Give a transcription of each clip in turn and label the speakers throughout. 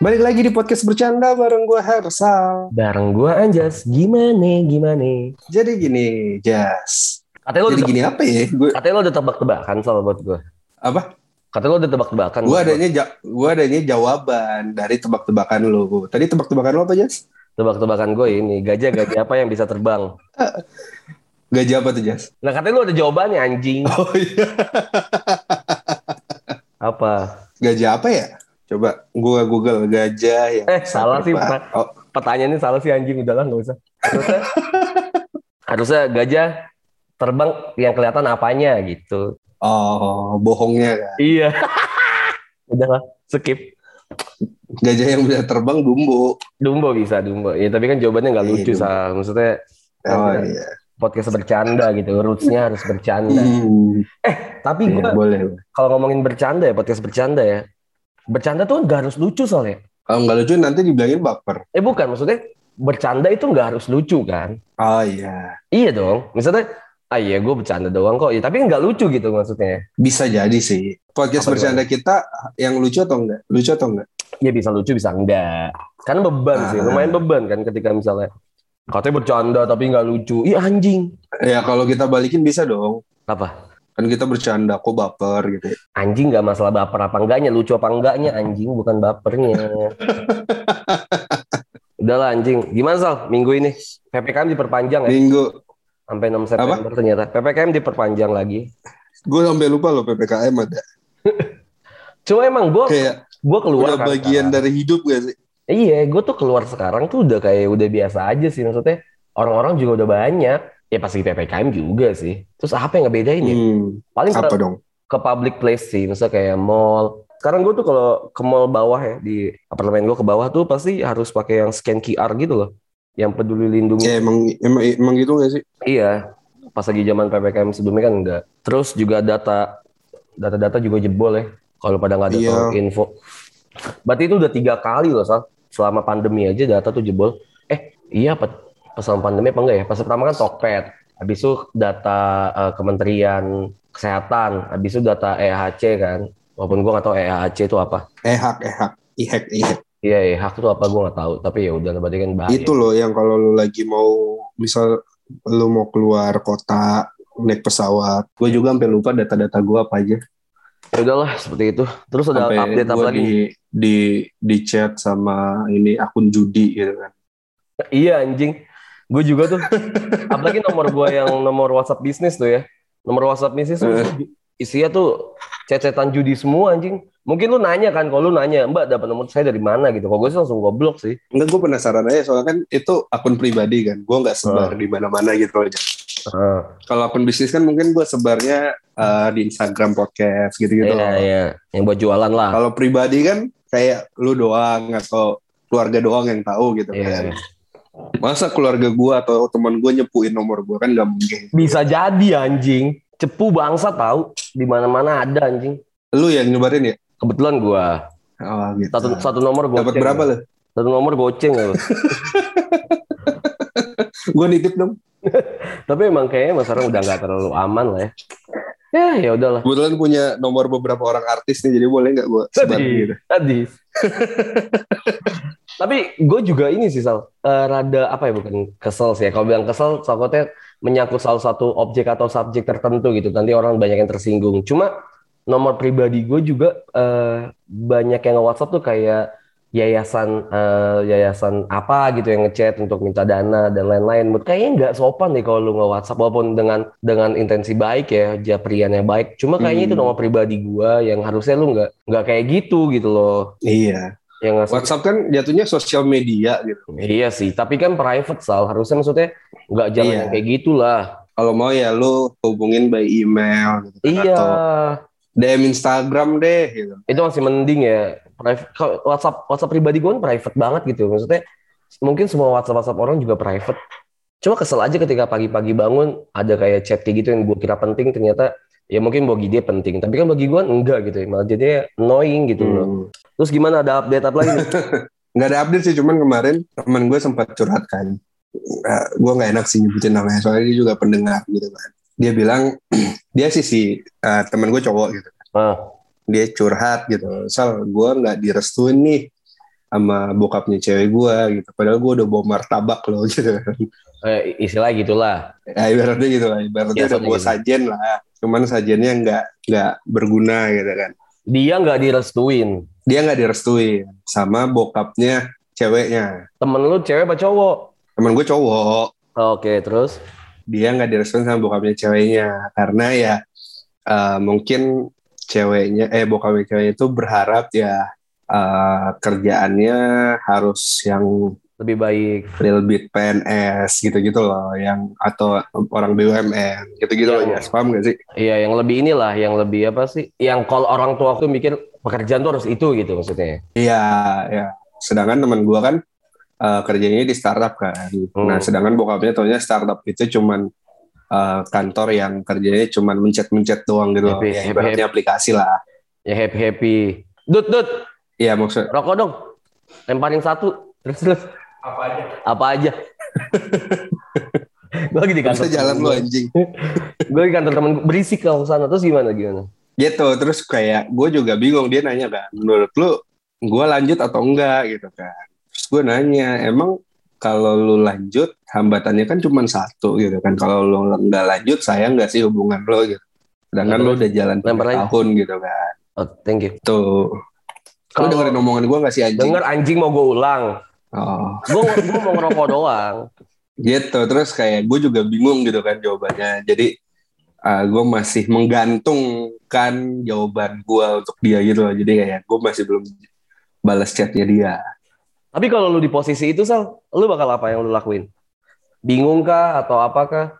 Speaker 1: Balik lagi di podcast bercanda bareng gue Hersal.
Speaker 2: Bareng gua Anjas, gimana gimana?
Speaker 1: Jadi gini, Jas.
Speaker 2: Katanya lo
Speaker 1: Jadi
Speaker 2: udah,
Speaker 1: gini apa ya? Gue
Speaker 2: katanya lo udah tebak-tebakan soal buat gua.
Speaker 1: apa?
Speaker 2: Katanya lo udah tebak-tebakan.
Speaker 1: Gue adanya ja- gue adanya jawaban dari tebak-tebakan lo. Tadi tebak-tebakan lo apa, Jas?
Speaker 2: Tebak-tebakan gue ini, gajah-gajah apa yang bisa terbang?
Speaker 1: Gajah apa tuh, Jas?
Speaker 2: Nah katanya lo ada jawabannya anjing.
Speaker 1: Oh iya.
Speaker 2: Apa?
Speaker 1: Gajah apa ya? Coba gue Google gajah yang
Speaker 2: Eh, salah sih. Pak.
Speaker 1: Oh,
Speaker 2: Pertanyaannya salah sih anjing, udahlah nggak usah. Harusnya, harusnya gajah terbang yang kelihatan apanya gitu.
Speaker 1: oh, bohongnya kan.
Speaker 2: Iya. udahlah, skip.
Speaker 1: Gajah yang bisa terbang Dumbo.
Speaker 2: Dumbo bisa, Dumbo. Ya tapi kan jawabannya nggak
Speaker 1: Iya,
Speaker 2: lucu,
Speaker 1: Dumbo.
Speaker 2: Sal. Maksudnya
Speaker 1: Oh
Speaker 2: Iya.
Speaker 1: iya.
Speaker 2: podcast bercanda gitu. Rootsnya harus bercanda.
Speaker 1: Hmm,
Speaker 2: Tapi
Speaker 1: iya,
Speaker 2: gue
Speaker 1: boleh.
Speaker 2: kalau ngomongin bercanda ya podcast bercanda ya bercanda tuh nggak harus lucu soalnya
Speaker 1: Kalau nggak lucu nanti dibilangin baper.
Speaker 2: eh bukan maksudnya bercanda itu nggak harus lucu kan
Speaker 1: Oh iya.
Speaker 2: iya dong misalnya ah iya gue bercanda doang kok ya, tapi nggak lucu gitu maksudnya
Speaker 1: Bisa jadi sih. Podcast
Speaker 2: Apa
Speaker 1: bercanda kita yang lucu atau enggak? Lucu atau enggak?
Speaker 2: ya bisa lucu bisa enggak kan beban sih
Speaker 1: Ah.
Speaker 2: lumayan beban kan ketika misalnya katanya bercanda tapi nggak lucu ih anjing
Speaker 1: Ya kalau kita balikin bisa dong.
Speaker 2: apa
Speaker 1: Kan kita bercanda kok baper gitu.
Speaker 2: anjing nggak masalah baper apa enggaknya lucu apa enggaknya anjing bukan bapernya. Udahlah anjing. Gimana sal? Minggu ini? Ppkm diperpanjang ya?
Speaker 1: Minggu.
Speaker 2: Sampai 6 September ternyata. Ppkm diperpanjang lagi.
Speaker 1: Gue sampai lupa loh PPKM ada.
Speaker 2: cuma emang gue
Speaker 1: Kayak
Speaker 2: gue keluar
Speaker 1: udah
Speaker 2: kan
Speaker 1: bagian
Speaker 2: sekarang.
Speaker 1: dari hidup gak sih?
Speaker 2: iya gue tuh keluar sekarang tuh udah kayak udah biasa aja sih. Maksudnya orang-orang juga udah banyak ya pasti ppkm juga sih terus apa yang ngebedain ya
Speaker 1: Hmm,
Speaker 2: paling
Speaker 1: apa
Speaker 2: ke,
Speaker 1: dong?
Speaker 2: ke public place sih misalnya kayak mall sekarang gue tuh kalau ke mall bawah ya di apartemen gue ke bawah tuh pasti harus pakai yang scan QR gitu loh yang peduli lindungi
Speaker 1: Ya emang emang emang gitu gak sih?
Speaker 2: Iya, pas lagi zaman PPKM sebelumnya kan enggak. Terus juga data data-data juga jebol ya. Kalau pada nggak ada
Speaker 1: Iya.
Speaker 2: info. Berarti itu udah tiga kali loh, Sal. Selama pandemi aja data tuh jebol. Eh, iya pas, pas selama pandemi apa enggak ya? Pas pertama kan Tokped. Habis itu data eh, Kementerian Kesehatan. Habis itu data EHC kan. Walaupun gua nggak tahu EHC itu apa.
Speaker 1: Ehak ehak ihek ihek.
Speaker 2: Iya, EHC itu apa gua nggak tahu. Tapi ya udah berarti kan bahaya.
Speaker 1: Itu loh yang kalau lu lagi mau misal lu mau keluar kota naik pesawat. Gue juga sampai lupa data-data gue apa aja.
Speaker 2: Ya udahlah seperti itu. Terus ada
Speaker 1: Sampai
Speaker 2: update apa
Speaker 1: gue
Speaker 2: lagi?
Speaker 1: di di di chat sama ini akun judi gitu kan.
Speaker 2: Iya anjing. Gue juga tuh. Apalagi nomor gue yang nomor WhatsApp bisnis tuh ya. Nomor WhatsApp bisnis tuh isinya tuh cecetan judi semua anjing. Mungkin lu nanya kan, kalau lu nanya, Mbak dapat nomor saya dari mana gitu. Kalau gue sih langsung gue blok sih.
Speaker 1: Enggak, gue penasaran aja soalnya kan itu akun pribadi kan. Gue nggak sebar
Speaker 2: Ah.
Speaker 1: di mana-mana gitu aja. Kalau akun bisnis kan mungkin gue sebarnya eh, di Instagram podcast gitu-gitu.
Speaker 2: Iya, iya. Yang buat jualan lah.
Speaker 1: Kalau pribadi kan kayak lu doang atau keluarga doang yang tahu gitu
Speaker 2: Iya.
Speaker 1: kan. Masa keluarga gue atau teman gue nyepuin nomor gue kan gak mungkin.
Speaker 2: Bisa jadi anjing. Cepu bangsa tahu di mana-mana ada anjing.
Speaker 1: Lu yang nyebarin ya?
Speaker 2: Kebetulan gue
Speaker 1: Oh gitu.
Speaker 2: satu satu nomor goceng.
Speaker 1: Dapat berapa lu?
Speaker 2: Satu nomor goceng ya.
Speaker 1: Gue nitip dong.
Speaker 2: Tapi emang kayaknya mas sekarang udah nggak terlalu aman lah ya. Ya ya udahlah.
Speaker 1: Kebetulan punya nomor beberapa orang artis nih, jadi boleh nggak gue sebar gitu?
Speaker 2: tadi. Tapi gue juga ini sih Sal, Eh, rada apa ya bukan kesel sih ya. Kalau bilang kesel, takutnya menyangkut salah satu objek atau subjek tertentu gitu. Nanti orang banyak yang tersinggung. Cuma nomor pribadi gue juga eh, banyak yang nge-WhatsApp tuh kayak yayasan eh, yayasan apa gitu yang ngechat untuk minta dana dan lain-lain. Menurut kayaknya nggak sopan deh kalau lu nge-WhatsApp walaupun dengan dengan intensi baik ya, japriannya baik. Cuma kayaknya itu
Speaker 1: Hmm.
Speaker 2: nomor pribadi gue yang harusnya lu nggak nggak kayak gitu gitu loh.
Speaker 1: Iya.
Speaker 2: Yang ngasih
Speaker 1: WhatsApp kan jatuhnya sosial media gitu.
Speaker 2: Iya sih, tapi kan private Sal, harusnya maksudnya nggak jangan
Speaker 1: Iya.
Speaker 2: kayak gitulah.
Speaker 1: Kalau mau ya lu hubungin by email gitu. kan,
Speaker 2: Iya,
Speaker 1: Atau DM Instagram deh gitu.
Speaker 2: itu masih mending ya. Private, WhatsApp WhatsApp pribadi gue kan private banget gitu. Maksudnya mungkin semua WhatsApp WhatsApp orang juga private. Cuma kesel aja ketika pagi-pagi bangun ada kayak chat kayak gitu yang gue kira penting ternyata ya mungkin bagi dia penting tapi kan bagi gue enggak gitu. Ya malah jadinya annoying gitu loh.
Speaker 1: Hmm.
Speaker 2: Terus gimana ada update apa lagi?
Speaker 1: nggak ada update sih cuman kemarin teman gue sempat curhat kan. Eh, gue nggak enak sih nyebutin namanya soalnya dia juga pendengar gitu kan. Dia bilang dia sih si eh, teman gue cowok gitu.
Speaker 2: Ah,
Speaker 1: dia curhat gitu sal gue nggak direstuin nih sama bokapnya cewek gue gitu. Padahal gue udah bawa martabak loh gitu kan
Speaker 2: eh, istilah gitulah.
Speaker 1: ya ibaratnya gitu lah ibaratnya
Speaker 2: Ya, gitu.
Speaker 1: sajen lah cuman sajennya nggak nggak berguna gitu kan
Speaker 2: Dia nggak direstuin.
Speaker 1: dia nggak direstuin sama bokapnya ceweknya
Speaker 2: Temen lu cewek apa cowok?
Speaker 1: temen gue cowok
Speaker 2: Oke, terus
Speaker 1: dia nggak direstuin sama bokapnya ceweknya karena ya eh, mungkin ceweknya eh bokapnya ceweknya itu berharap ya eh, kerjaannya harus yang
Speaker 2: lebih baik.
Speaker 1: real bit PNS gitu-gitu loh yang atau orang BUMN gitu-gitu loh
Speaker 2: Iya.
Speaker 1: ya paham gak sih
Speaker 2: Iya, yang lebih inilah, yang lebih apa sih? Yang kalau orang tua tuh mikir pekerjaan tuh harus itu gitu maksudnya.
Speaker 1: iya ya sedangkan teman gua kan eh, kerjanya di startup kan nah
Speaker 2: Hmm.
Speaker 1: sedangkan bokapnya taunya startup itu cuman eh, kantor yang kerjanya cuman mencet-mencet doang gitu loh
Speaker 2: Happy,
Speaker 1: ya,
Speaker 2: happy,
Speaker 1: ibaratnya aplikasi lah
Speaker 2: Ya happy happy. Dut dut,
Speaker 1: Iya maksud
Speaker 2: rokok dong. Lemparin satu. Terus terus. Apa aja? Apa aja? gue lagi di kantor.
Speaker 1: bisa jalan lu anjing
Speaker 2: Gue di kantor temen gue berisik kalau sana. Terus gimana gimana?
Speaker 1: gitu terus kayak gue juga bingung dia nanya kan menurut lu gue lanjut atau enggak gitu kan terus gue nanya emang kalau lu lanjut hambatannya kan cuma satu gitu kan kalau lu nggak lanjut saya nggak sih hubungan lo gitu sedangkan lu udah jalan tiga
Speaker 2: Lempar lagi.
Speaker 1: tahun gitu kan
Speaker 2: Oh, thank you.
Speaker 1: tuh
Speaker 2: Kalau
Speaker 1: dengerin omongan gue nggak sih anjing
Speaker 2: denger anjing mau gue ulang.
Speaker 1: Oh
Speaker 2: Gue gue mau ngerokok doang.
Speaker 1: gitu terus kayak gue juga bingung gitu kan jawabannya jadi gue masih menggantungkan jawaban gue untuk dia gitu loh jadi kayak gue masih belum balas chatnya dia
Speaker 2: Tapi kalau lu di posisi itu sal, lu bakal apa yang lu lakuin? Bingung kah atau apakah?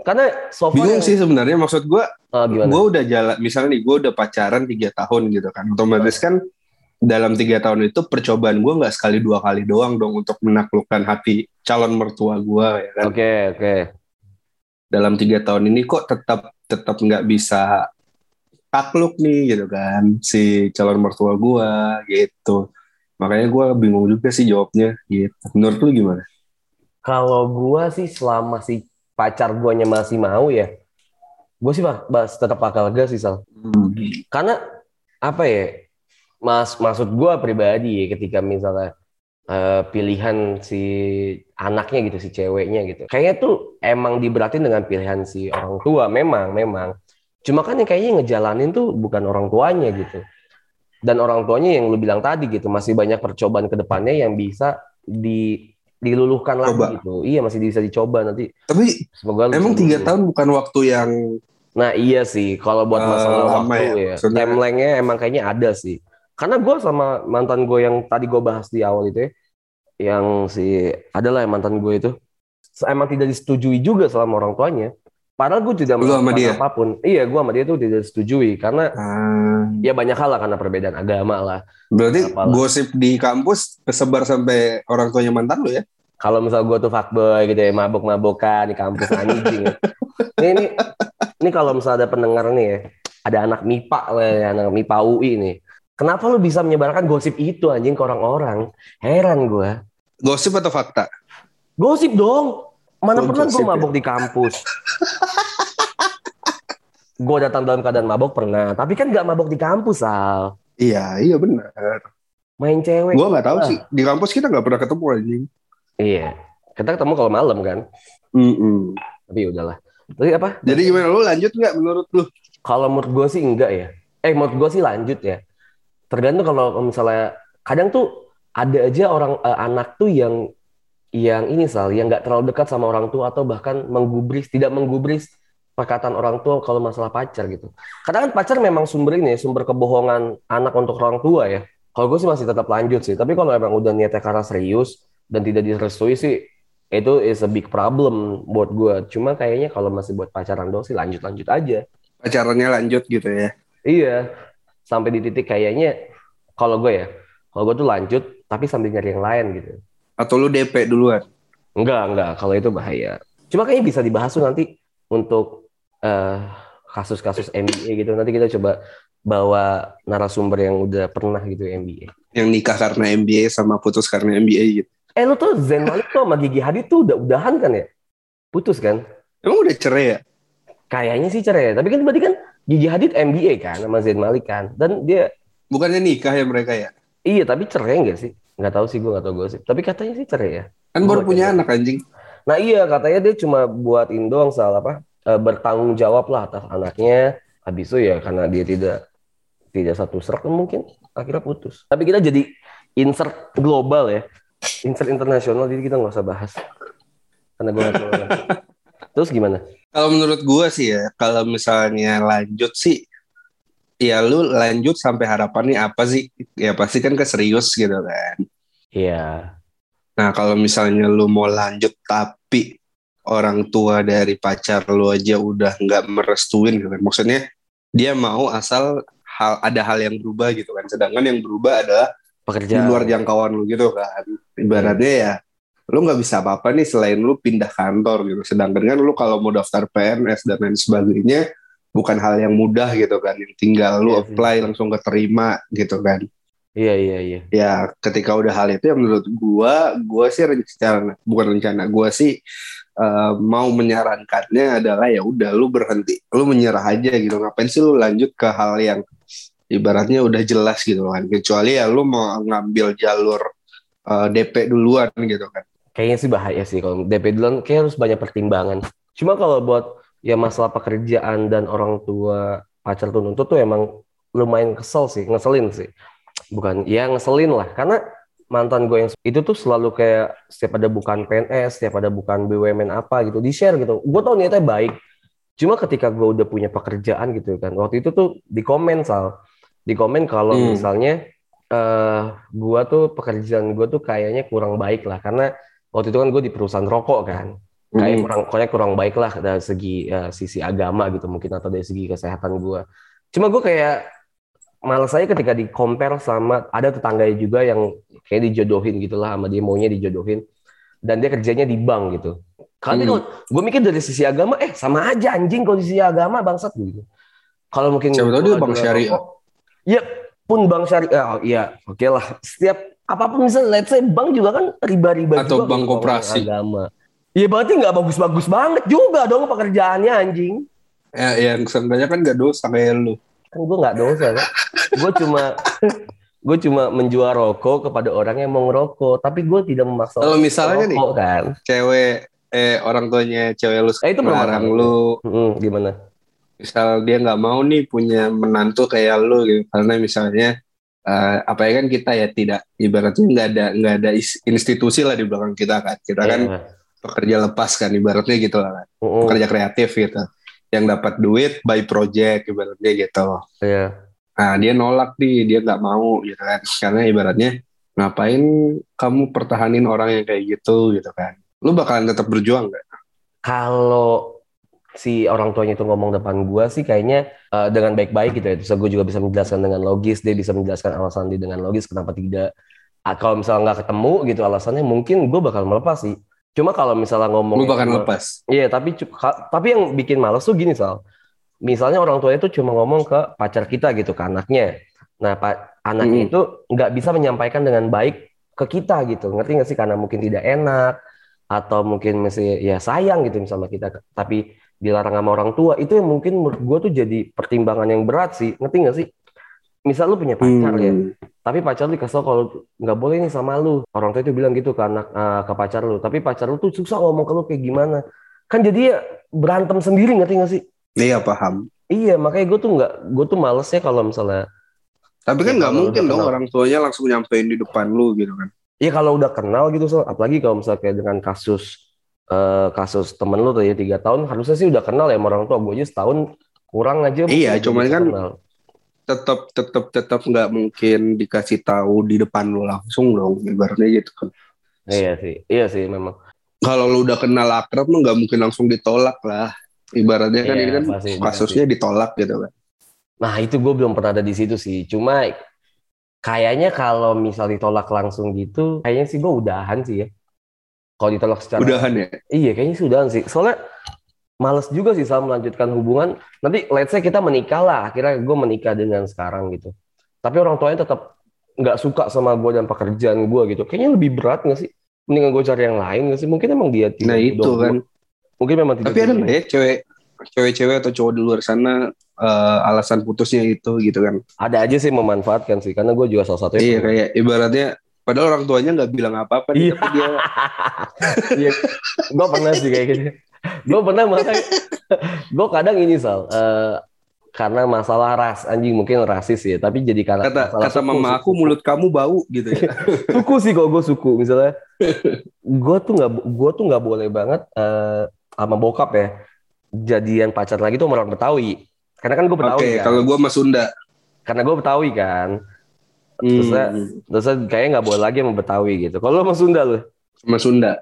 Speaker 2: Karena so far
Speaker 1: bingung
Speaker 2: yang-
Speaker 1: sih sebenarnya maksud gue
Speaker 2: Ah, gimana?
Speaker 1: gue udah jalan misalnya nih gue udah pacaran tiga tahun gitu kan otomatis kan dalam tiga tahun itu percobaan gue nggak sekali dua kali doang dong untuk menaklukkan hati calon mertua gue ya kan
Speaker 2: Oke oke.
Speaker 1: dalam tiga tahun ini kok tetap tetap nggak bisa takluk nih gitu kan si calon mertua gua gitu makanya gua bingung juga sih jawabnya gitu menurut lu gimana
Speaker 2: Kalau gua sih selama si pacar guanya masih mau ya, gue sih bak- bak- tetap bakal gas sih sal.
Speaker 1: Hmm.
Speaker 2: Karena apa ya? Mas maksud gua pribadi ya ketika misalnya eh, pilihan si anaknya gitu si ceweknya gitu. Kayaknya tuh emang diberatin dengan pilihan si orang tua memang memang. Cuma kan yang kayaknya ngejalanin tuh bukan orang tuanya gitu. Dan orang tuanya yang lu bilang tadi gitu masih banyak percobaan ke depannya yang bisa di diluluhkan lagi
Speaker 1: Coba.
Speaker 2: gitu. Iya masih bisa dicoba nanti.
Speaker 1: tapi
Speaker 2: Semoga
Speaker 1: emang tiga tahun bukan waktu yang
Speaker 2: Nah iya sih, kalau buat
Speaker 1: Eh,
Speaker 2: masalah
Speaker 1: lama
Speaker 2: waktu
Speaker 1: ya,
Speaker 2: ya, timeline-nya emang kayaknya ada sih. Karena gue sama mantan gue yang tadi gue bahas di awal itu ya, yang si adalah yang mantan gue itu, emang tidak disetujui juga sama orang tuanya. Padahal gue tidak melakukan
Speaker 1: dia?
Speaker 2: apa pun. Iya, gue sama dia tuh tidak disetujui karena
Speaker 1: ah,
Speaker 2: ya banyak hal lah karena perbedaan agama lah.
Speaker 1: berarti
Speaker 2: Apalah.
Speaker 1: gosip di kampus kesebar sampai orang tuanya mantan lu ya
Speaker 2: Kalau misal gue tuh fuckboy gitu ya, mabok-mabokan di kampus anjing. ya. Ini, ini, ini kalau misal ada pendengar nih ya, ada anak MIPA lah ya, anak MIPA UI nih. Kenapa lu bisa menyebarkan gosip itu anjing ke orang-orang? Heran gue.
Speaker 1: gosip atau fakta
Speaker 2: Gosip dong. Mana
Speaker 1: Oh,
Speaker 2: pernah gue
Speaker 1: ya.
Speaker 2: mabok di kampus? gue datang dalam keadaan mabok pernah, tapi kan gak mabok di kampus, Al.
Speaker 1: iya iya benar
Speaker 2: Main cewek.
Speaker 1: gua nggak tahu
Speaker 2: Ah.
Speaker 1: sih di kampus kita nggak pernah ketemu anjing
Speaker 2: Iya. Kita ketemu kalau malam kan.
Speaker 1: Mm-mm.
Speaker 2: Tapi ya udahlah. Tapi apa?
Speaker 1: jadi gimana lu lanjut nggak menurut lu
Speaker 2: Kalau menurut gue sih enggak ya. Eh menurut gue sih lanjut ya. Tergantung kalau misalnya kadang tuh ada aja orang eh, anak tuh yang yang ini sal yang nggak terlalu dekat sama orang tua atau bahkan menggubris tidak menggubris perkataan orang tua kalau masalah pacar gitu. Kadang kan pacar memang sumber ini sumber kebohongan anak untuk orang tua ya. Kalau gue sih masih tetap lanjut sih. Tapi kalau emang udah niatnya karena serius dan tidak direstui sih itu is a big problem buat gue. Cuma kayaknya kalau masih buat pacaran doang sih lanjut-lanjut aja.
Speaker 1: pacarannya lanjut gitu ya
Speaker 2: Iya, sampai di titik kayaknya kalau gue ya, kalau gue tuh lanjut tapi sambil nyari yang lain gitu.
Speaker 1: atau lu DP duluan
Speaker 2: Enggak, enggak. Kalau itu bahaya. Cuma kayaknya bisa dibahas tuh nanti untuk eh, kasus-kasus NBA gitu. Nanti kita coba bawa narasumber yang udah pernah gitu NBA.
Speaker 1: Yang nikah karena NBA sama putus karena NBA gitu.
Speaker 2: Eh lu tuh Zain Malik tuh sama Gigi Hadid tuh udah udahan kan ya? Putus kan?
Speaker 1: Emang udah cerai ya?
Speaker 2: Kayaknya sih cerai. Tapi kan berarti kan Gigi Hadid NBA kan sama Zain Malik kan. Dan dia
Speaker 1: Bukannya nikah ya mereka ya?
Speaker 2: iya tapi cerai enggak sih? Nggak tahu sih gue nggak tahu gosip. Tapi katanya sih cerai ya.
Speaker 1: Kan baru punya
Speaker 2: ya.
Speaker 1: anak anjing.
Speaker 2: Nah iya katanya dia cuma buat doang soal apa eh, bertanggung jawab lah atas anaknya. Habis itu ya karena dia tidak tidak satu serak mungkin akhirnya putus. Tapi kita jadi insert global ya, insert internasional jadi kita nggak usah bahas karena gue nggak tahu. Terus gimana?
Speaker 1: Kalau menurut gua sih ya, kalau misalnya lanjut sih, ya lu lanjut sampai harapannya apa sih? Ya pasti kan ke serius gitu kan.
Speaker 2: Iya,
Speaker 1: Nah kalau misalnya lu mau lanjut tapi orang tua dari pacar lu aja udah nggak merestuin gitu kan. Maksudnya dia mau asal hal ada hal yang berubah gitu kan. Sedangkan yang berubah adalah di
Speaker 2: pekerjaan.
Speaker 1: luar jangkauan lu gitu kan. Ibaratnya ya lu nggak bisa apa-apa nih selain lu pindah kantor gitu. Sedangkan kan lu kalau mau daftar PNS dan lain sebagainya bukan hal yang mudah gitu kan. Yang tinggal lu
Speaker 2: Iya sih.
Speaker 1: apply langsung keterima gitu kan.
Speaker 2: Iya iya iya.
Speaker 1: Ya ketika udah hal itu ya menurut gua, gua sih rencana bukan rencana, gua sih eh, mau menyarankannya adalah ya udah lu berhenti, lu menyerah aja gitu. Ngapain sih lu lanjut ke hal yang ibaratnya udah jelas gitu kan. Kecuali ya lu mau ngambil jalur eh, DP duluan gitu kan.
Speaker 2: Kayaknya sih bahaya sih kalau DP duluan kayak harus banyak pertimbangan. Cuma kalau buat ya masalah pekerjaan dan orang tua pacar tuh nuntut tuh emang lumayan kesel sih, ngeselin sih. Bukan, ya ngeselin lah. Karena mantan gue yang itu tuh selalu kayak setiap ada bukan PNS, setiap ada bukan BUMN apa gitu, di-share gitu. Gue tau niatnya baik. Cuma ketika gue udah punya pekerjaan gitu kan, waktu itu tuh di komen Sal. Di komen kalau
Speaker 1: Hmm.
Speaker 2: misalnya eh gue tuh pekerjaan gue tuh kayaknya kurang baik lah. Karena waktu itu kan gue di perusahaan rokok kan kayak
Speaker 1: Hmm.
Speaker 2: kurang kayak kurang baik lah dari segi eh, sisi agama gitu mungkin atau dari segi kesehatan gue cuma gue kayak malas saya ketika di compare sama ada tetangga juga yang kayak dijodohin gitu lah sama dia maunya dijodohin dan dia kerjanya di bank gitu
Speaker 1: Hmm.
Speaker 2: kalau gue mikir dari sisi agama eh sama aja anjing kalau di sisi agama bangsat gitu kalau mungkin
Speaker 1: Siapa tahu dia bank syariah.
Speaker 2: rokok, ya pun bank syariah oh, iya oke lah setiap apa pun misalnya let's say bank juga kan riba-riba
Speaker 1: Atau
Speaker 2: juga
Speaker 1: bank
Speaker 2: kalau
Speaker 1: koperasi.
Speaker 2: agama Iya berarti nggak bagus-bagus banget juga dong pekerjaannya anjing.
Speaker 1: Ya, yang sebenarnya kan gak dosa kayak lu.
Speaker 2: Kan gue nggak dosa kan. gue cuma gue cuma menjual rokok kepada orang yang mau ngerokok, tapi gue tidak memaksa.
Speaker 1: Kalau
Speaker 2: orang
Speaker 1: misalnya nih,
Speaker 2: merokok, kan.
Speaker 1: cewek eh orang tuanya cewek lu
Speaker 2: Eh, itu
Speaker 1: melarang
Speaker 2: bermasalah.
Speaker 1: lu
Speaker 2: Mm, gimana?
Speaker 1: Misal dia nggak mau nih punya menantu kayak lu gitu. Karena misalnya eh, apa ya kan kita ya tidak ibaratnya nggak ada nggak ada institusi lah di belakang kita kan. Kita kan
Speaker 2: Iya.
Speaker 1: pekerja lepas kan ibaratnya gitu lah kan.
Speaker 2: Mm-mm.
Speaker 1: pekerja kreatif gitu. Yang dapat duit by project ibaratnya gitu.
Speaker 2: Iya.
Speaker 1: nah dia nolak nih dia nggak mau gitu kan. Karena ibaratnya ngapain kamu pertahanin orang yang kayak gitu gitu kan? Lu bakalan tetap berjuang nggak?
Speaker 2: Kalau si orang tuanya itu ngomong depan gua sih kayaknya eh, dengan baik-baik gitu ya. Terus gue juga bisa menjelaskan dengan logis, dia bisa menjelaskan alasan dia dengan logis kenapa tidak. Ah, kalau misalnya nggak ketemu gitu alasannya, mungkin gue bakal melepas sih. Cuma kalau misalnya ngomong
Speaker 1: lu bakal lepas
Speaker 2: Iya, tapi tapi yang bikin males tuh gini, Sal. Misalnya orang tuanya itu cuma ngomong ke pacar kita gitu, ke anaknya. Nah, pak anaknya
Speaker 1: Mm.
Speaker 2: itu nggak bisa menyampaikan dengan baik ke kita gitu. Ngerti nggak sih? Karena mungkin tidak enak atau mungkin masih ya sayang gitu sama kita. Tapi dilarang sama orang tua itu yang mungkin menurut gue tuh jadi pertimbangan yang berat sih. Ngerti nggak sih? Misal lu punya pacar ya,
Speaker 1: Hmm.
Speaker 2: tapi pacar lu tau kalau nggak boleh nih sama lu. Orang tua itu bilang gitu ke anak eh, ke pacar lu, tapi pacar lu tuh susah ngomong ke lu kayak gimana. Kan jadi ya berantem sendiri ngerti nggak sih?
Speaker 1: iya paham
Speaker 2: Iya, makanya gue tuh nggak, gue tuh malesnya kalau misalnya,
Speaker 1: Tapi kan
Speaker 2: Ya,
Speaker 1: nggak
Speaker 2: kalau
Speaker 1: mungkin dong
Speaker 2: kenal.
Speaker 1: orang tuanya langsung nyampein di depan lu gitu kan.
Speaker 2: ya kalau udah kenal gitu, so, apalagi kalau misalnya kayak dengan kasus eh, kasus temen lu tuh ya tiga tahun, harusnya sih udah kenal ya sama orang tua. Gue aja setahun kurang aja.
Speaker 1: Iya, cuman kan
Speaker 2: kenal.
Speaker 1: Tetap tetap tetap nggak mungkin dikasih tahu di depan lu langsung dong ibaratnya gitu kan.
Speaker 2: Iya sih, iya sih memang.
Speaker 1: Kalau lu udah kenal akrab lu nggak mungkin langsung ditolak lah. Ibaratnya kan
Speaker 2: Iya,
Speaker 1: ini kan
Speaker 2: pasti,
Speaker 1: kasusnya ditolak gitu kan.
Speaker 2: Nah itu gue belum pernah ada di situ sih. Cuma kayaknya kalau misal ditolak langsung gitu, kayaknya sih gue udahan sih ya. Kalau ditolak secara
Speaker 1: Udahan ya?
Speaker 2: Iya, kayaknya sih udahan sih. Soalnya males juga sih sama melanjutkan hubungan. Nanti let's say kita menikah lah. Akhirnya gue menikah dengan sekarang gitu. Tapi orang tuanya tetap nggak suka sama gue dan pekerjaan gue gitu. Kayaknya lebih berat nggak sih? Mendingan gue cari yang lain nggak sih? Mungkin emang dia tidak
Speaker 1: Nah itu kan.
Speaker 2: gua. Mungkin memang tidak.
Speaker 1: Tapi ada nggak ya cewek cewek-cewek atau cowok di luar sana eh, alasan putusnya itu gitu kan?
Speaker 2: Ada aja sih memanfaatkan sih. Karena gue juga salah satu
Speaker 1: Iya kayak ibaratnya padahal orang tuanya nggak bilang apa-apa nih,
Speaker 2: Iya.
Speaker 1: tapi dia
Speaker 2: Iya, gue pernah sih kayak gitu. Gue pernah malah, gue kadang ini sal, eh, karena masalah ras anjing mungkin rasis ya, tapi jadi karena
Speaker 1: kata
Speaker 2: masalah
Speaker 1: kata
Speaker 2: suku,
Speaker 1: mama
Speaker 2: suku.
Speaker 1: aku mulut kamu bau gitu ya.
Speaker 2: suku sih kalau gue suku misalnya, gue tuh nggak gue tuh nggak boleh banget eh, sama bokap ya jadian pacar lagi tuh sama orang Betawi, karena kan gue
Speaker 1: Oke,
Speaker 2: Betawi kan,
Speaker 1: kalau gua sama Sunda.
Speaker 2: karena gue Betawi kan, Terusnya-
Speaker 1: Hmm,
Speaker 2: terus kayaknya nggak boleh lagi sama Betawi gitu. Kalau lu sama Sunda lu,
Speaker 1: sama Sunda.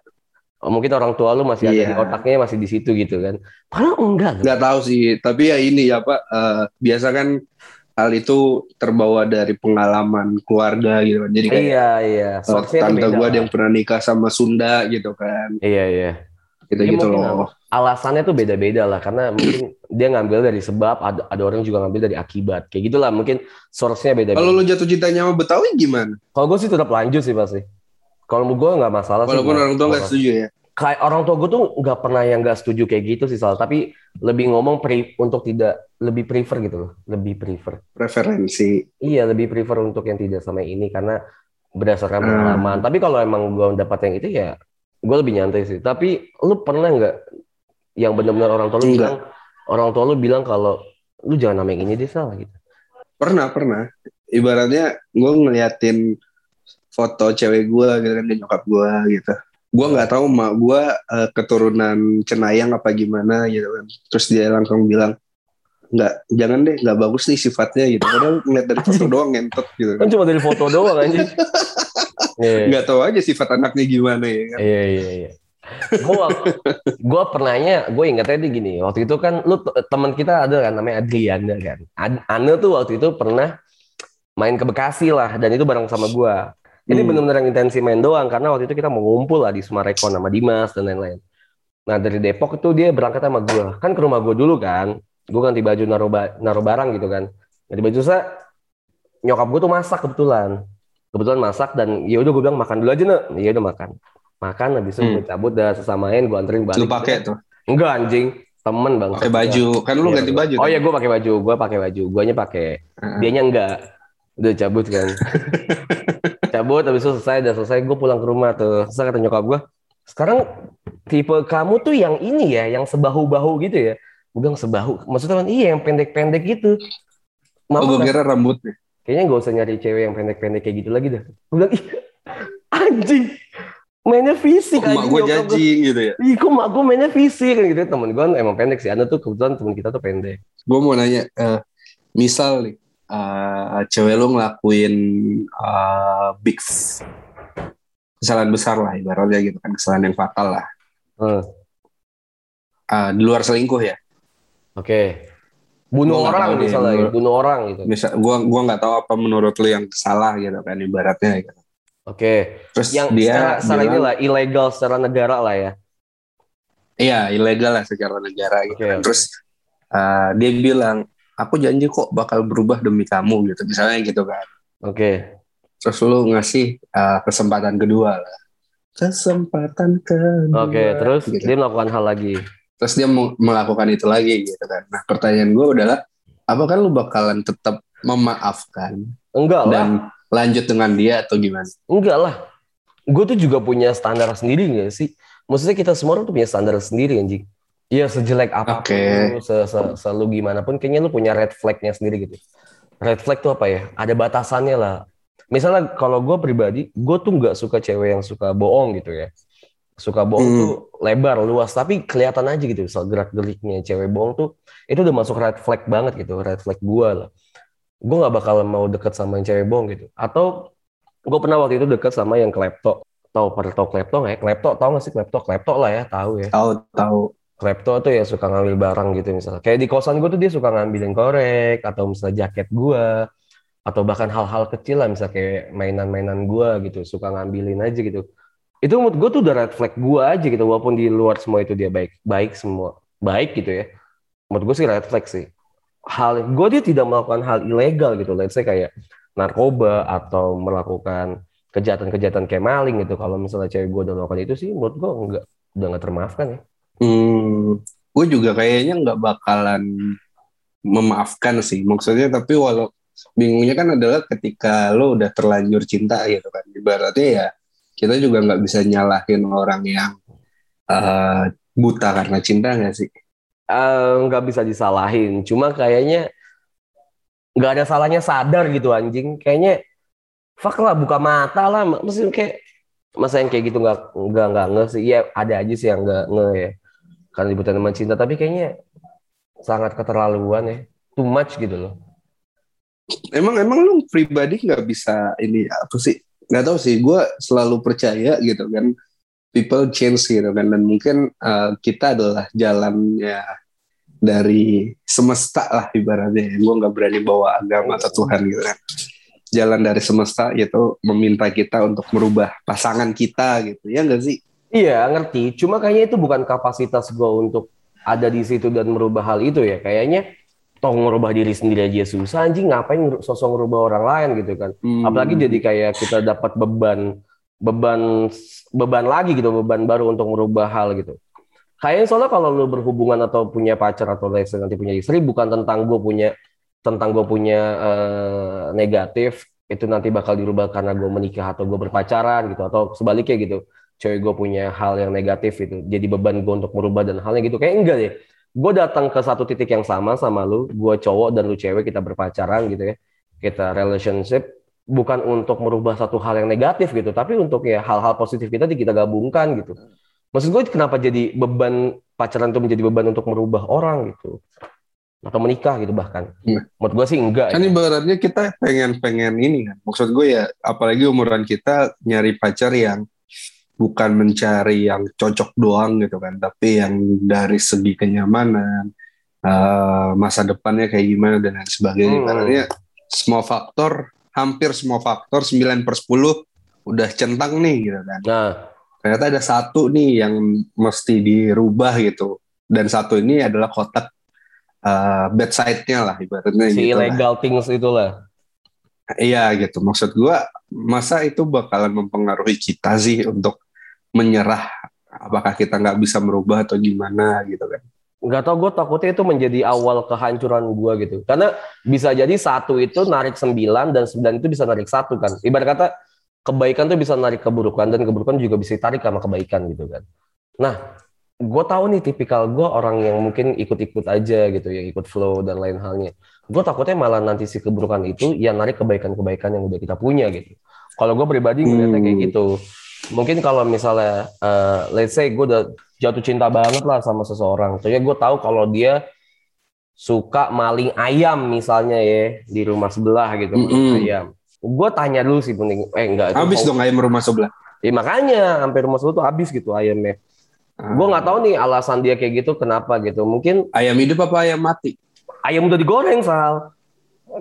Speaker 2: oh, mungkin orang tua lu masih ada
Speaker 1: Iya.
Speaker 2: di otaknya masih di situ gitu kan, padahal enggak loh.
Speaker 1: Nggak tahu sih, tapi ya ini ya Pak, eh, biasa kan hal itu terbawa dari pengalaman keluarga gitu kan. Jadi kayak
Speaker 2: Iya iya.
Speaker 1: eh,
Speaker 2: Source-nya
Speaker 1: tante ada yang pernah nikah sama Sunda gitu kan.
Speaker 2: Iya iya.
Speaker 1: Gitu gitu loh.
Speaker 2: Alasannya tuh beda-beda lah karena mungkin dia ngambil dari sebab ada ada orang juga ngambil dari akibat kayak gitulah mungkin source-nya beda-beda.
Speaker 1: Kalau lu jatuh cintanya sama Betawi gimana?
Speaker 2: Kalau gue sih tetap lanjut sih pasti. Kalau gue nggak masalah sih.
Speaker 1: Walaupun
Speaker 2: gua-
Speaker 1: orang tua nggak setuju ya.
Speaker 2: Kayak orang tua gue tuh nggak pernah yang nggak setuju kayak gitu sih Sal. Tapi lebih ngomong pre, untuk tidak lebih prefer gitu loh. Lebih prefer.
Speaker 1: Preferensi.
Speaker 2: Iya lebih prefer untuk yang tidak sama ini karena berdasarkan
Speaker 1: Hmm.
Speaker 2: pengalaman. Tapi kalau emang gue dapat yang itu ya gue lebih nyantai sih. Tapi lu pernah nggak yang benar-benar orang tua lu
Speaker 1: Enggak.
Speaker 2: bilang orang tua lu bilang kalau lu jangan nama yang ini deh salah gitu.
Speaker 1: Pernah, pernah. Ibaratnya gue ngeliatin foto cewek gue gitu kan, dan nyokap gue gitu. Gue nggak tahu mak gue eh, keturunan cenayang apa gimana gitu kan. Terus dia langsung bilang, nggak, jangan deh, nggak bagus nih sifatnya gitu. Padahal ngeliat dari foto doang ngentot gitu kan.
Speaker 2: Kan cuma dari foto doang anjing. Iya
Speaker 1: Nggak tahu aja sifat anaknya gimana ya kan.
Speaker 2: iya iya. iya. Gua gua pernahnya gue ingatnya dia gini waktu itu kan lu teman kita ada kan namanya Adriana kan Ad, Ane tuh waktu itu pernah main ke Bekasi lah dan itu bareng sama gua ini
Speaker 1: Hmm.
Speaker 2: benar-benar yang intensi main doang karena waktu itu kita mau ngumpul lah di Sumarekon sama Dimas dan lain-lain nah dari Depok itu dia berangkat sama gua kan ke rumah gua dulu kan gua ganti baju naruh ba- naruh barang gitu kan. Ganti baju saya nyokap gua tuh masak kebetulan. Kebetulan masak dan ya udah gue bilang makan dulu aja nek. Ya udah makan. Makan habis itu
Speaker 1: Hmm.
Speaker 2: gue cabut dah sesamain gue anterin balik.
Speaker 1: Lu pakai tuh,
Speaker 2: enggak anjing. Temen bang.
Speaker 1: Pakai baju. Kan lu
Speaker 2: Iya,
Speaker 1: ganti baju.
Speaker 2: oh
Speaker 1: kan?
Speaker 2: iya gue pakai baju. Gue pakai baju. Guanya pakai.
Speaker 1: Heeh.
Speaker 2: dianya enggak. Udah cabut kan. Cabut habis itu selesai udah selesai gue pulang ke rumah tuh. Selesai kata nyokap gue sekarang tipe kamu tuh yang ini ya yang sebahu-bahu gitu ya gue bilang sebahu maksudnya kan iya yang pendek-pendek gitu
Speaker 1: Oh,
Speaker 2: Mama
Speaker 1: gue kira rambutnya.
Speaker 2: kayaknya gak usah nyari cewek yang pendek-pendek kayak gitu lagi dah gue bilang "Ih, anjing mainnya fisik
Speaker 1: Kok gue
Speaker 2: nyokap gua."
Speaker 1: jajing gitu ya.
Speaker 2: Ih, kok mak gue mainnya fisik kan gitu. Temen gue emang pendek sih. Anda tuh kebetulan temen kita tuh pendek.
Speaker 1: gue mau nanya, eh, misal nih, eh, cewek lu ngelakuin eh, big kesalahan besar lah ibaratnya gitu kan, kesalahan yang fatal lah.
Speaker 2: Hmm.
Speaker 1: Eh, di luar selingkuh ya.
Speaker 2: Oke. Bunuh
Speaker 1: Gua
Speaker 2: orang misalnya,
Speaker 1: menurut-
Speaker 2: bunuh orang gitu.
Speaker 1: Misal, gua gua nggak tahu apa menurut lu yang salah gitu kan ibaratnya. Gitu.
Speaker 2: Oke.
Speaker 1: Terus
Speaker 2: Yang
Speaker 1: dia
Speaker 2: secara, secara
Speaker 1: bilang,
Speaker 2: inilah ilegal secara negara lah ya.
Speaker 1: iya ilegal lah secara negara gitu.
Speaker 2: Oke,
Speaker 1: kan. Terus eh, dia bilang, aku janji kok bakal berubah demi kamu gitu, misalnya gitu kan.
Speaker 2: Oke.
Speaker 1: Terus lu ngasih eh, kesempatan kedua lah. Kesempatan kedua.
Speaker 2: Oke, terus
Speaker 1: gitu.
Speaker 2: dia melakukan hal lagi.
Speaker 1: Terus dia mau melakukan itu lagi gitu kan. Nah pertanyaan gue adalah, apakah lu bakalan tetap memaafkan
Speaker 2: Enggak lah.
Speaker 1: dan lanjut dengan dia atau gimana?
Speaker 2: Enggak lah. Gue tuh juga punya standar sendiri gak sih? Maksudnya kita semua orang tuh punya standar sendiri anjing. Iya sejelek apa
Speaker 1: pun,
Speaker 2: lu, se, se, se lu gimana pun, kayaknya lu punya red flag-nya sendiri gitu. Red flag tuh apa ya? Ada batasannya lah. Misalnya kalau gue pribadi, gue tuh nggak suka cewek yang suka bohong gitu ya. Suka bohong
Speaker 1: Hmm.
Speaker 2: tuh lebar, luas, tapi kelihatan aja gitu. Misal gerak-geriknya cewek bohong tuh, itu udah masuk red flag banget gitu. Red flag gue lah. Gue nggak bakal mau deket sama yang cewek bohong gitu. Atau gue pernah waktu itu deket sama yang klepto. Tahu pada tahu klepto nggak ya? Klepto tahu nggak sih klepto? Klepto lah ya, tahu ya.
Speaker 1: Tahu tahu.
Speaker 2: Klepto tuh ya suka ngambil barang gitu misalnya. Kayak di kosan gue tuh dia suka ngambilin korek atau misalnya jaket gue atau bahkan hal-hal kecil lah misalnya kayak mainan-mainan gue gitu suka ngambilin aja gitu. Itu menurut gue tuh udah red flag gue aja gitu walaupun di luar semua itu dia baik baik semua baik gitu ya. Menurut gue sih red flag sih. Hal gue dia tidak melakukan hal ilegal gitu. Let's say kayak narkoba atau melakukan kejahatan-kejahatan kayak maling gitu. Kalau misalnya cewek gue udah melakukan itu sih menurut gue enggak udah nggak termaafkan ya.
Speaker 1: Hmm, gue juga kayaknya nggak bakalan memaafkan sih. Maksudnya tapi walau bingungnya kan adalah ketika lo udah terlanjur cinta gitu kan. Ibaratnya ya kita juga nggak bisa nyalahin orang yang eh, buta karena cinta nggak sih?
Speaker 2: Eh, nggak bisa disalahin. Cuma kayaknya nggak ada salahnya sadar gitu anjing. Kayaknya fuck lah buka mata lah. Mesti kayak masa yang kayak gitu nggak nggak nggak nge sih? Ya ada aja sih yang nggak nge ya. Karena dibutuhkan teman cinta. Tapi kayaknya sangat keterlaluan ya. Too much gitu loh.
Speaker 1: Emang emang lu pribadi nggak bisa ini apa sih? Nggak tahu sih. Gue selalu percaya gitu kan. People change gitu kan. Dan mungkin eh, kita adalah jalannya dari semesta lah ibaratnya. Gue nggak berani bawa agama atau Tuhan gitu kan. Jalan dari semesta yaitu meminta kita untuk merubah pasangan kita gitu. Ya nggak sih?
Speaker 2: Iya ngerti, cuma kayaknya itu bukan kapasitas gue untuk ada di situ dan merubah hal itu ya. Kayaknya toh merubah diri sendiri aja susah, anjing ngapain sosok ngerubah orang lain gitu kan.
Speaker 1: Hmm.
Speaker 2: Apalagi jadi kayak kita dapat beban, beban, beban lagi gitu, beban baru untuk merubah hal gitu. Kayaknya soalnya kalau lu berhubungan atau punya pacar atau nanti punya istri, bukan tentang gue punya, tentang gue punya eh, negatif, itu nanti bakal dirubah karena gue menikah atau gue berpacaran gitu, atau sebaliknya gitu cewek gue punya hal yang negatif itu jadi beban gue untuk merubah dan halnya gitu kayak enggak deh gue datang ke satu titik yang sama sama lu gue cowok dan lu cewek kita berpacaran gitu ya kita relationship bukan untuk merubah satu hal yang negatif gitu tapi untuk ya hal-hal positif kita kita gabungkan gitu maksud gue kenapa jadi beban pacaran itu menjadi beban untuk merubah orang gitu atau menikah gitu bahkan
Speaker 1: Iya.
Speaker 2: menurut gue sih enggak
Speaker 1: Kan
Speaker 2: ya.
Speaker 1: ibaratnya kita pengen-pengen ini kan. Maksud gue ya, apalagi umuran kita nyari pacar yang bukan mencari yang cocok doang gitu kan, tapi yang dari segi kenyamanan, eh, masa depannya kayak gimana dan lain sebagainya.
Speaker 2: Hmm.
Speaker 1: Ibaratnya semua faktor, hampir semua faktor 9 per 10 udah centang nih gitu kan.
Speaker 2: nah
Speaker 1: Ternyata ada satu nih yang mesti dirubah gitu. Dan satu ini adalah kotak eh, bedside-nya lah ibaratnya
Speaker 2: si
Speaker 1: gitu lah.
Speaker 2: illegal things itulah
Speaker 1: Iya gitu. Maksud gua masa itu bakalan mempengaruhi kita sih untuk menyerah. Apakah kita nggak bisa merubah atau gimana gitu kan.
Speaker 2: nggak tau gue takutnya itu menjadi awal kehancuran gue gitu. Karena bisa jadi satu itu narik sembilan dan sembilan itu bisa narik satu kan. Ibarat kata kebaikan tuh bisa narik keburukan dan keburukan juga bisa ditarik sama kebaikan gitu kan. Nah gue tahu nih tipikal gue orang yang mungkin ikut-ikut aja gitu ya ikut flow dan lain halnya. Gue takutnya malah nanti si keburukan itu yang narik kebaikan-kebaikan yang udah kita punya gitu. Kalau gue pribadi ngeliatnya kayak
Speaker 1: Hmm.
Speaker 2: gitu mungkin kalau misalnya eh, let's say gue udah jatuh cinta banget lah sama seseorang. Soalnya gue tahu kalau dia suka maling ayam misalnya ya di rumah sebelah gitu maling
Speaker 1: Mm-mm.
Speaker 2: ayam. Gue tanya dulu sih mending eh enggak
Speaker 1: Habis dong ayam rumah sebelah.
Speaker 2: Ya, makanya hampir rumah sebelah tuh habis gitu ayamnya.
Speaker 1: Ah.
Speaker 2: Gue nggak tahu nih alasan dia kayak gitu kenapa gitu. Mungkin
Speaker 1: Ayam hidup apa ayam mati?
Speaker 2: ayam udah digoreng Sal.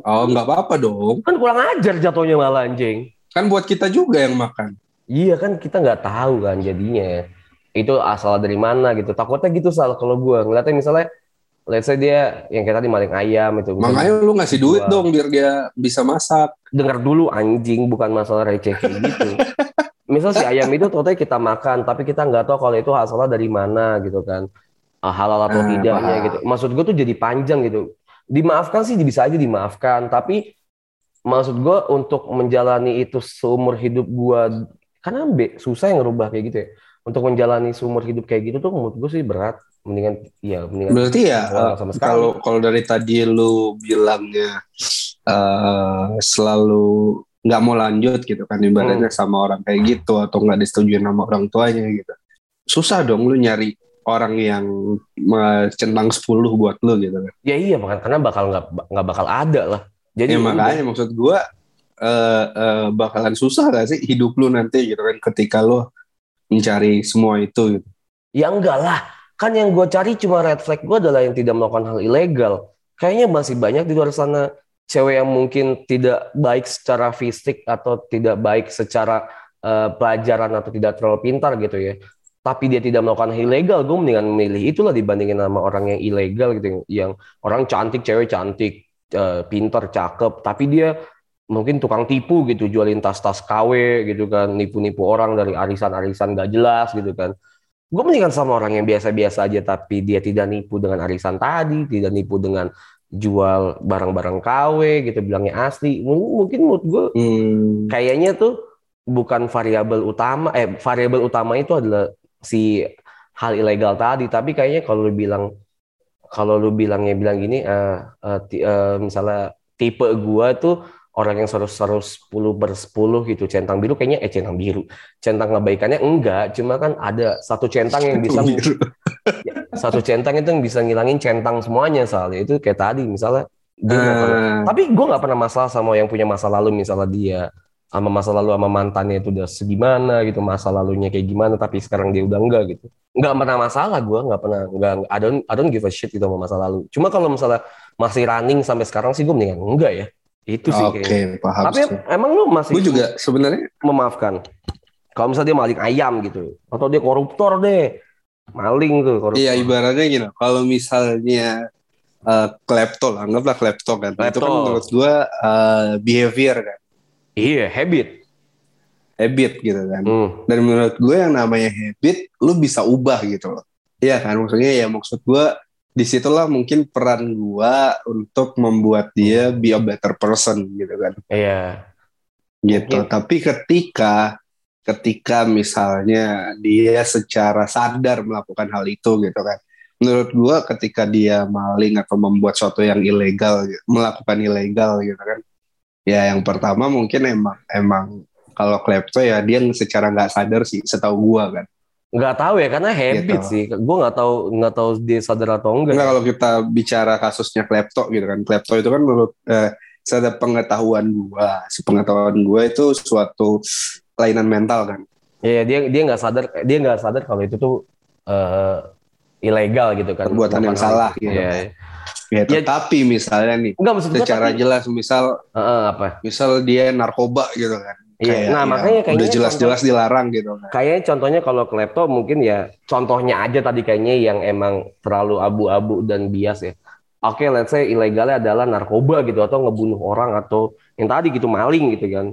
Speaker 1: Oh nggak apa-apa dong.
Speaker 2: Kan kurang ajar jatuhnya malah anjing.
Speaker 1: Kan buat kita juga yang makan.
Speaker 2: Iya kan kita nggak tahu kan jadinya itu asal dari mana gitu. Takutnya gitu Sal kalau gue ngeliatnya misalnya let's say dia yang kayak tadi maling ayam itu.
Speaker 1: Makanya lu ngasih duit
Speaker 2: Wah.
Speaker 1: dong biar dia bisa masak.
Speaker 2: dengar dulu anjing bukan masalah receh kayak gitu. Misal si ayam itu totalnya kita makan, tapi kita nggak tahu kalau itu asalnya dari mana gitu kan, Ah, halal atau
Speaker 1: Ah,
Speaker 2: tidaknya
Speaker 1: paham.
Speaker 2: gitu. Maksud gue tuh jadi panjang gitu. Dimaafkan sih bisa aja dimaafkan, tapi maksud gue untuk menjalani itu seumur hidup gue, karena be, susah yang ngerubah kayak gitu ya. Untuk menjalani seumur hidup kayak gitu tuh menurut gue sih berat. Mendingan, ya mendingan.
Speaker 1: Berarti ya eh,
Speaker 2: sama sekali.
Speaker 1: kalau kalau dari tadi lu bilangnya eh, selalu nggak mau lanjut gitu kan
Speaker 2: Hmm.
Speaker 1: ibaratnya sama orang kayak gitu atau nggak disetujui sama orang tuanya gitu. Susah dong lu nyari orang yang centang 10 buat lu gitu kan.
Speaker 2: Ya iya, makanya karena bakal nggak nggak bakal ada lah. Jadi
Speaker 1: Ya
Speaker 2: udah.
Speaker 1: makanya maksud gua eh, eh, bakalan susah gak sih hidup lu nanti gitu kan ketika lu mencari semua itu gitu.
Speaker 2: Ya enggak lah. Kan yang gue cari cuma red flag gue adalah yang tidak melakukan hal ilegal. Kayaknya masih banyak di luar sana cewek yang mungkin tidak baik secara fisik atau tidak baik secara eh, pelajaran atau tidak terlalu pintar gitu ya tapi dia tidak melakukan hal ilegal gue mendingan memilih itulah dibandingin sama orang yang ilegal gitu yang orang cantik cewek cantik eh, pintar cakep tapi dia mungkin tukang tipu gitu jualin tas-tas KW gitu kan nipu-nipu orang dari arisan-arisan gak jelas gitu kan. Gue mendingan sama orang yang biasa-biasa aja tapi dia tidak nipu dengan arisan tadi tidak nipu dengan jual barang-barang KW gitu bilangnya asli. Mungkin menurut gue
Speaker 1: Hmm.
Speaker 2: kayaknya tuh bukan variabel utama eh variabel utama itu adalah si hal ilegal tadi. Tapi kayaknya kalau lu bilang kalau lu bilangnya bilang gini eh, ti- eh, misalnya tipe gua tuh orang yang harus 10 per 10 gitu centang biru kayaknya eh centang biru. Centang kebaikannya enggak cuma kan ada satu centang yang bisa
Speaker 1: Biru.
Speaker 2: satu centang itu yang bisa ngilangin centang semuanya soalnya. Itu kayak tadi misalnya dia nggak pernah
Speaker 1: Ah,
Speaker 2: tapi gue nggak pernah masalah sama yang punya masa lalu misalnya dia sama masa lalu sama mantannya itu udah segimana gitu masa lalunya kayak gimana tapi sekarang dia udah enggak gitu. Nggak pernah masalah gue nggak pernah nggak I don't I don't give a shit gitu sama masa lalu. Cuma kalau misalnya masih running sampai sekarang sih gue mendingan enggak ya itu sih
Speaker 1: Oke,
Speaker 2: kayaknya.
Speaker 1: paham.
Speaker 2: tapi emang lu masih
Speaker 1: Gue juga sebenarnya
Speaker 2: memaafkan. Kalau misalnya dia maling ayam gitu. Atau dia koruptor deh. Maling tuh koruptor.
Speaker 1: Iya ibaratnya gini, kalau misalnya uh, klepto lah, anggaplah klepto kan, itu
Speaker 2: Klepto.
Speaker 1: kan menurut gua uh, behavior kan,
Speaker 2: iya habit.
Speaker 1: Habit gitu kan.
Speaker 2: Hmm.
Speaker 1: Dan menurut gue yang namanya habit, lu bisa ubah gitu loh. Iya kan, maksudnya ya maksud gua di situlah mungkin peran gua untuk membuat dia be a better person gitu kan,
Speaker 2: iya
Speaker 1: gitu.
Speaker 2: Mungkin.
Speaker 1: Tapi ketika ketika misalnya dia secara sadar melakukan hal itu gitu kan. Menurut gua ketika dia maling atau membuat sesuatu yang ilegal, melakukan ilegal gitu kan. Ya yang pertama mungkin emang emang kalau klepto ya dia secara nggak sadar sih, setahu gua kan.
Speaker 2: Nggak tahu ya karena habit
Speaker 1: Gitu.
Speaker 2: sih gue nggak tahu nggak tahu dia sadar atau enggak
Speaker 1: Enggak kalau kita bicara kasusnya klepto gitu kan. Klepto itu kan menurut eh, sepengetahuan gua, sepengetahuan gua itu suatu kelainan mental kan.
Speaker 2: Iya dia dia nggak sadar dia nggak sadar kalau itu tuh eh, ilegal gitu kan
Speaker 1: Perbuatan yang salah
Speaker 2: itu.
Speaker 1: gitu.
Speaker 2: Iya.
Speaker 1: Gitu.
Speaker 2: Ya-
Speaker 1: Tapi misalnya nih
Speaker 2: Enggak maksud gue
Speaker 1: secara
Speaker 2: tapi,
Speaker 1: jelas misal
Speaker 2: eh, apa?
Speaker 1: misal dia narkoba gitu kan.
Speaker 2: Iya, nah,
Speaker 1: ya,
Speaker 2: makanya kayaknya
Speaker 1: udah jelas-jelas dilarang gitu.
Speaker 2: Kayaknya contohnya kalau klepto mungkin ya contohnya aja tadi kayaknya yang emang terlalu abu-abu dan bias ya. Oke, let's say ilegalnya adalah narkoba gitu atau ngebunuh orang atau yang tadi gitu maling gitu kan.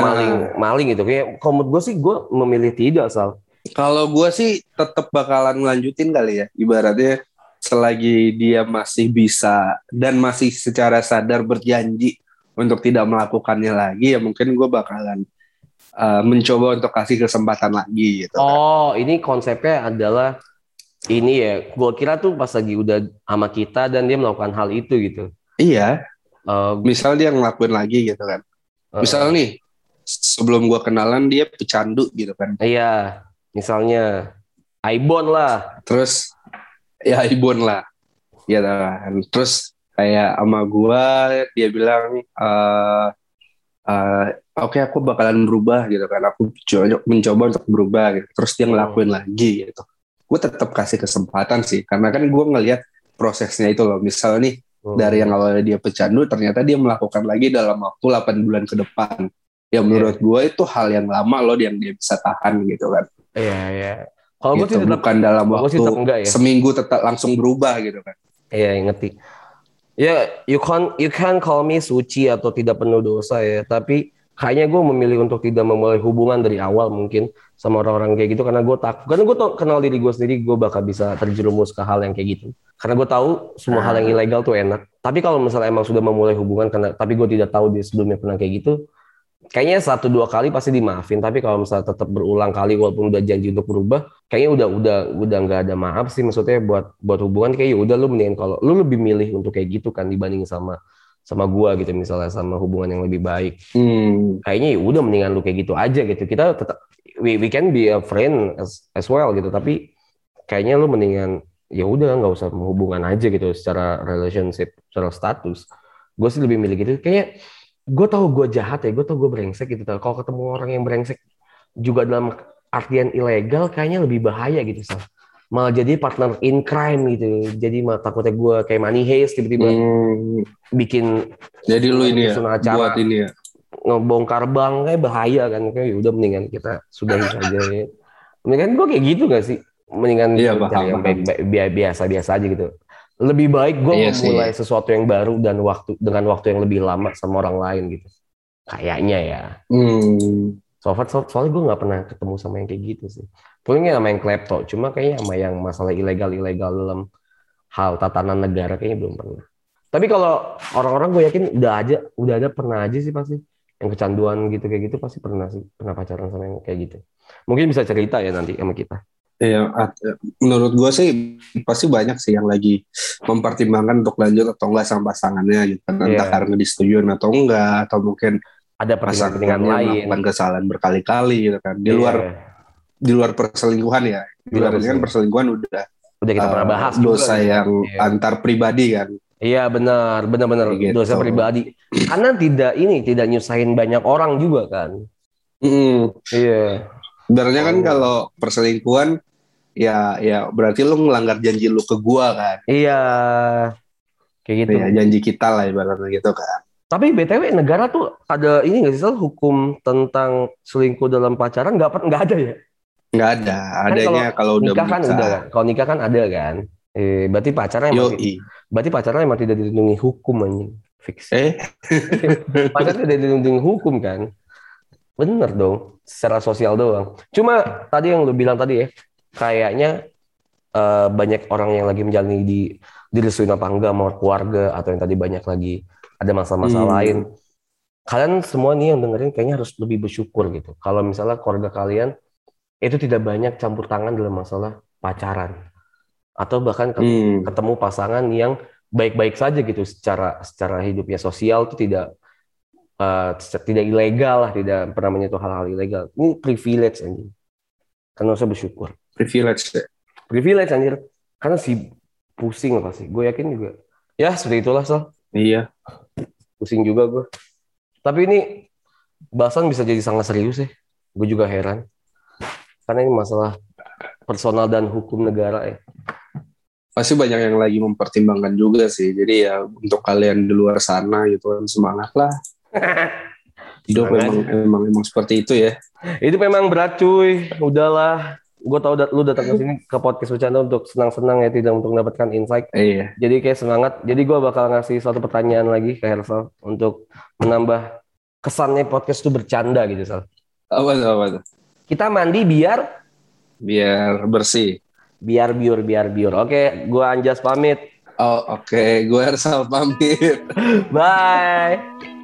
Speaker 2: Maling,
Speaker 1: Ah.
Speaker 2: maling gitu. Kayak menurut gue sih gue memilih tidak sal.
Speaker 1: Kalau gua sih tetap bakalan ngelanjutin kali ya. Ibaratnya selagi dia masih bisa dan masih secara sadar berjanji untuk tidak melakukannya lagi ya mungkin gua bakalan uh, mencoba untuk kasih kesempatan lagi gitu. kan.
Speaker 2: Oh, ini konsepnya adalah ini ya. Gue kira tuh pas lagi udah sama kita dan dia melakukan hal itu gitu.
Speaker 1: Iya,
Speaker 2: Eh,
Speaker 1: misal dia ngelakuin lagi gitu kan.
Speaker 2: eh,
Speaker 1: Misal nih sebelum gua kenalan dia pecandu gitu kan.
Speaker 2: Iya, misalnya Ibon lah.
Speaker 1: terus ya ibon lah ya kan terus kayak sama gua dia bilang eh eh, oke aku bakalan berubah gitu kan aku co- mencoba untuk berubah gitu terus dia ngelakuin lagi gitu gue tetap kasih kesempatan sih karena kan gue ngelihat prosesnya itu loh misal nih
Speaker 2: Hmm.
Speaker 1: dari yang awalnya dia pecandu ternyata dia melakukan lagi dalam waktu 8 bulan ke depan ya menurut gue itu hal yang lama loh yang dia bisa tahan gitu kan
Speaker 2: Iya, iya. Kalau gue
Speaker 1: gitu.
Speaker 2: sih tetap
Speaker 1: bukan dalam
Speaker 2: Kalau gue
Speaker 1: waktu
Speaker 2: sih tetap enggak ya.
Speaker 1: seminggu tetap langsung berubah gitu kan
Speaker 2: Iya, ngerti. Ya, you can you can call me suci atau tidak penuh dosa ya, tapi kayaknya gue memilih untuk tidak memulai hubungan dari awal mungkin sama orang-orang kayak gitu karena gue takut. Karena gue tau kenal diri gue sendiri, gue bakal bisa terjerumus ke hal yang kayak gitu. Karena gue tahu semua hal yang ilegal tuh enak. Tapi kalau misalnya emang sudah memulai hubungan, karena tapi gue tidak tahu dia sebelumnya pernah kayak gitu, kayaknya satu dua kali pasti dimaafin. Tapi kalau misalnya tetap berulang kali walaupun udah janji untuk berubah, kayaknya udah udah udah nggak ada maaf sih maksudnya buat buat hubungan. Kayak ya udah lu mendingan kalau lu lebih milih untuk kayak gitu kan dibanding sama sama gua gitu misalnya sama hubungan yang lebih baik.
Speaker 1: Hmm.
Speaker 2: kayaknya ya udah mendingan lu kayak gitu aja gitu. Kita tetap we, we can be a friend as, as well gitu. Tapi kayaknya lu mendingan ya udah nggak usah hubungan aja gitu secara relationship secara status. Gue sih lebih milih gitu. Kayaknya gue tahu gue jahat ya gue tahu gue brengsek gitu kalau ketemu orang yang brengsek juga dalam artian ilegal kayaknya lebih bahaya gitu Sal. malah jadi partner in crime gitu jadi malah takutnya gue kayak money heist tiba-tiba
Speaker 1: Hmm.
Speaker 2: bikin
Speaker 1: Jadi lu ini ya
Speaker 2: acara.
Speaker 1: buat ini ya
Speaker 2: ngebongkar bank kayak bahaya kan kayak ya udah mendingan kita sudahi saja ya. Mendingan gue kayak gitu gak sih? Mendingan
Speaker 1: Iya,
Speaker 2: cari yang biasa-biasa aja gitu. Lebih baik gue
Speaker 1: Iya sih.
Speaker 2: memulai sesuatu yang baru dan waktu dengan waktu yang lebih lama sama orang lain gitu. Kayaknya ya.
Speaker 1: Hmm.
Speaker 2: So far, so, soalnya gue nggak pernah ketemu sama yang kayak gitu sih. Paling sama yang klepto, cuma kayaknya sama yang masalah ilegal-ilegal dalam hal tatanan negara kayaknya belum pernah. Tapi kalau orang-orang gue yakin udah aja, udah ada pernah aja sih pasti. Yang kecanduan gitu kayak gitu pasti pernah sih, pernah pacaran sama yang kayak gitu. Mungkin bisa cerita ya nanti sama kita.
Speaker 1: Iya, at- menurut gue sih pasti banyak sih yang lagi mempertimbangkan untuk lanjut atau enggak sama pasangannya gitu. kan. Entah
Speaker 2: Iya.
Speaker 1: karena disetujuin atau enggak, atau mungkin
Speaker 2: Ada
Speaker 1: pasangannya
Speaker 2: lain.
Speaker 1: melakukan kesalahan berkali-kali gitu kan. Di
Speaker 2: Iya.
Speaker 1: luar di luar perselingkuhan ya. Di luar
Speaker 2: Iya,
Speaker 1: ini kan perselingkuhan udah
Speaker 2: udah kita pernah
Speaker 1: eh,
Speaker 2: bahas
Speaker 1: dosa
Speaker 2: juga.
Speaker 1: yang
Speaker 2: Iya.
Speaker 1: antar pribadi kan.
Speaker 2: Iya benar, benar-benar
Speaker 1: gitu.
Speaker 2: dosa pribadi. Karena tidak ini tidak nyusahin banyak orang juga kan.
Speaker 1: Mm.
Speaker 2: Iya.
Speaker 1: Sebenarnya kan
Speaker 2: Oh.
Speaker 1: kalau perselingkuhan ya ya berarti lu ngelanggar janji lu ke gua kan.
Speaker 2: Iya. Kayak gitu.
Speaker 1: Ya, janji kita lah ibaratnya gitu kan.
Speaker 2: Tapi BTW negara tuh ada ini nggak sih Sal, hukum tentang selingkuh dalam pacaran nggak nggak ada ya?
Speaker 1: Nggak ada. Adanya kalau, udah
Speaker 2: nikah kan
Speaker 1: menikah.
Speaker 2: udah kan. Kalau nikah kan ada kan. Eh, berarti pacaran emang berarti pacaran emang tidak dilindungi hukum anjing. Fix.
Speaker 1: Eh,
Speaker 2: Pacaran tidak dilindungi hukum kan? Bener dong, secara sosial doang. Cuma tadi yang lu bilang tadi ya, kayaknya eh, banyak orang yang lagi menjalani di direstuin apa enggak sama keluarga atau yang tadi banyak lagi ada masalah-masalah
Speaker 1: Hmm.
Speaker 2: lain. Kalian semua nih yang dengerin kayaknya harus lebih bersyukur gitu. Kalau misalnya keluarga kalian itu tidak banyak campur tangan dalam masalah pacaran atau bahkan
Speaker 1: hmm.
Speaker 2: ketemu pasangan yang baik-baik saja gitu secara secara hidupnya sosial itu tidak eh, tidak ilegal lah, tidak pernah menyentuh hal-hal ilegal. Ini privilege anjing. Karena usah bersyukur.
Speaker 1: Privilege.
Speaker 2: Privilege anjir. Karena si pusing pasti. Gue yakin juga. Ya seperti itulah Sal.
Speaker 1: Iya.
Speaker 2: Pusing juga gue. Tapi ini bahasan bisa jadi sangat serius ya. Gue juga heran. Karena ini masalah personal dan hukum negara ya.
Speaker 1: Pasti banyak yang lagi mempertimbangkan juga sih. Jadi ya untuk kalian di luar sana gitu kan semangat lah. Hidup
Speaker 2: Semangat.
Speaker 1: emang, emang emang seperti itu ya.
Speaker 2: Itu memang berat cuy. Udahlah. Gue tau dat- lu datang ke sini ke podcast bercanda untuk senang-senang ya, tidak untuk mendapatkan insight.
Speaker 1: Iya.
Speaker 2: Jadi kayak semangat. Jadi gue bakal ngasih suatu pertanyaan lagi ke Hersal untuk menambah kesannya podcast itu bercanda gitu Sal.
Speaker 1: Apa tuh, apa tuh?
Speaker 2: Kita mandi biar
Speaker 1: Biar bersih.
Speaker 2: biar biur biar biur. Oke, gue Anjas pamit.
Speaker 1: Oh oke, gue Ersal pamit.
Speaker 2: Bye.